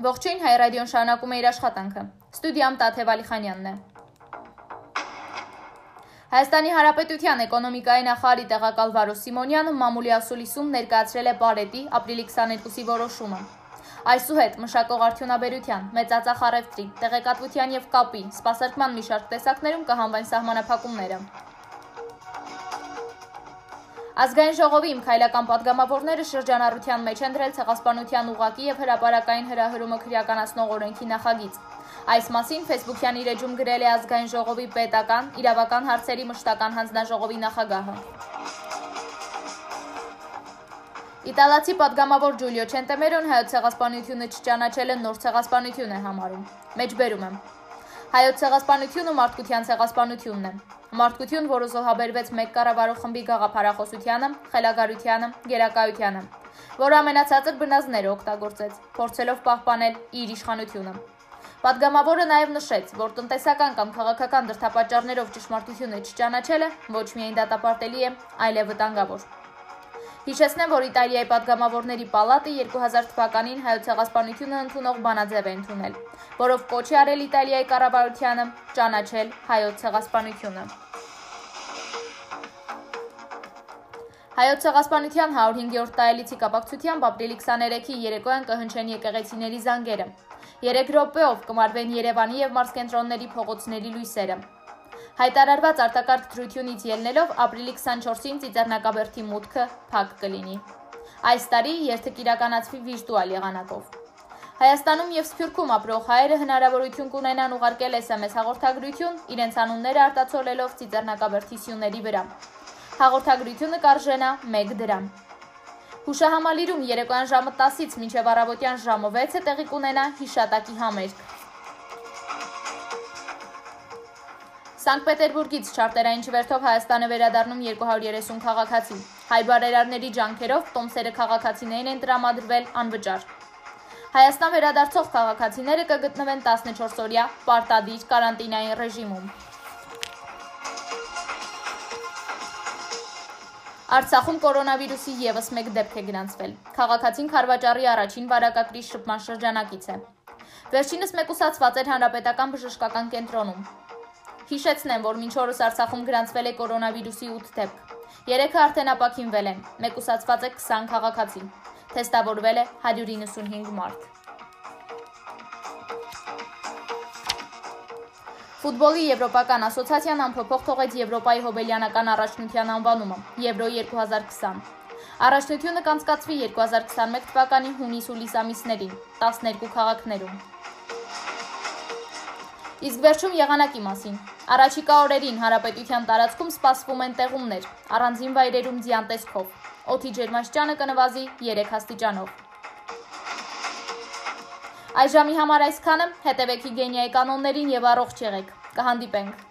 Ողջույն հայ ռադիոն շարունակում է իր աշխատանքը։ Ստուդիամ Տաթև Ալիխանյանն է։ Հայաստանի Հանրապետության էկոնոմիկայի նախարարի տեղակալ Վարոս Սիմոնյանը մամուլի ասուլիսում ներկայացրել է բարետի ապրիլի 22-ի որոշումը։ Այսուհետ մշակող արդյունաբերության, մեծածախ առևտրի, տեղեկատվության եւ կապի, սպասարկման մի շարք տեսակներում կհանվեն սահմանափակումները։ Ազգային ժողովի իմ քայլական падգամավորները շրջանառության մեջ են դրել ցեղասպանության ուղակի եւ հրաապարական հրահրումը քրեականացնող օրենքի նախագիծ։ Այս մասին Facebook-յան իր էջում գրել է ազգային ժողովի պետական իրավական հարցերի մշտական հանձնաժողովի նախագահը։ Իտալացի падգամավոր Ջուլիո Չենտեմերոն հայոց ցեղասպանությունը չճանաչելը նոր ցեղասպանություն է համարում։ Մեջբերում եմ։ Հայոց ցեղասպանությունը մարդկության ցեղասպանությունն է։ Մարդկություն, որը զոհաբերվեց մեկ կառավարող խմբի գաղափարախոսությանը, խելագարությանը, գերակայությանը, որը ամենացածր բնազները օգտագործեց, փորձելով պահպանել իր իշխանությունը։ Պատգամավորը նաև նշեց, որ տնտեսական կամ քաղաքական դրդապատճառներով ճշմարտությունը չճանաչելը ոչ միայն դատապարտելի է, այլև վտանգավոր։ Հիշեցնեմ, որ Իտալիայի падգամավորների պալատը 2000 թվականին հայոց ցեղասպանությունը ընդունող բանաձև է ընդունել, որով կոչ է արել Իտալիայի կառավարությանը ճանաչել հայոց ցեղասպանությունը։ Հայոց ցեղասպանության 105-րդ տարելիցի կապակցությամբ ապրիլի 23-ի երեկոյան կհնչեն եկեղեցիների զանգերը։ 3 րոպեով կմարվեն Երևանի եւ մարզկենտրոնների փողոցների լույսերը։ Հայտարարված արտակարգ դրությունից ելնելով ապրիլի 24-ին Ծիծեռնակաբերդի մուտքը փակ կլինի։ Այս տարի երթը կիրականացվի վիրտուալ եղանակով։ Հայաստանում եւ Սփյուռքում ապրող հայերը հնարավորություն կունենան ուղարկել SMS հաղորդագրություն իրենց անունները արտացոլելով Ծիծեռնակաբերդի սյուների վրա։ Հաղորդագրությունը կարժենա 1 դրամ։ Հուշահամալիրում երեկոյան ժամը 10-ից մինչև առավոտյան ժամը 6-ը տեղի կունենա հիշատակի համերգ։ Սանկտ Պետերբուրգից չարտերային չվերթով Հայաստանը վերադառնում 230 քաղաքացի։ Հայ բարերարների ջանքերով տոմսերը քաղաքացիներին են տրամադրվել անվճար։ Հայաստան վերադարձող քաղաքացիները կգտնվեն 14 օրյա պարտադիր կարանտինային ռեժիմում։ Արցախում կորոնավիրուսի եւս մեկ դեպք է գրանցվել։ Խաղաղացին Խարվաճարի առաջին վարակակրի շփման շրջանակից է։ Վերջինս մեկուսացված էր հանրապետական բժշկական կենտրոնում։ Հիշեցնեմ, որ մինչ օրս Արցախում գրանցվել է կորոնավիրուսի 8 դեպք։ Երեքը արդեն ապակինվել են։ Մեկուսացված է 20 քաղաքացի։ Թեստավորվել է 195 մարդ։ Ֆուտբոլի Եվրոպական ասոցիացիան անփոփոխ թողեց Եվրոպայի հոբելյանական առաջնության անվանումը՝ Եվրո 2020։ Առաջնությունը կանցկացվի 2021 թվականի հունիս-հուլիս ամիսներին 12 քաղաքներում։ Իսկ վերջում եղանակի մասին։ Առաջիկա օրերին հարապետության տարածքում սպասվում են տեղումներ, առանձին վայրերում ձյան տեսքով։ Օդի ջերմաստիճանը կնվազի 3 աստիճանով։ Այժմի համար այսքանը, հետևեք հիգենիայի կանոններին եւ առողջ եղեք։ Կհանդիպենք։